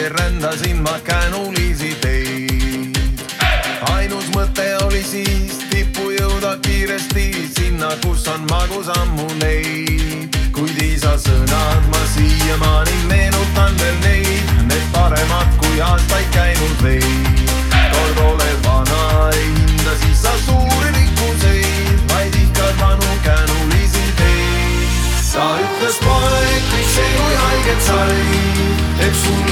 alles oli see, rändasin ma känulisi teid. ainus mõte oli siis tippu jõuda kiiresti sinna, kus on magus ammu leid. kuid isa sõnad ma siiamaani meenutan veel neid, need paremad kui aastaid käinud veid. kord oled vana, ei hinda siis sa suuri rikkuseid, vaid ihkad vanu känulisi teid. ta ütles poeg, miks elu haiget sai, teeb sulle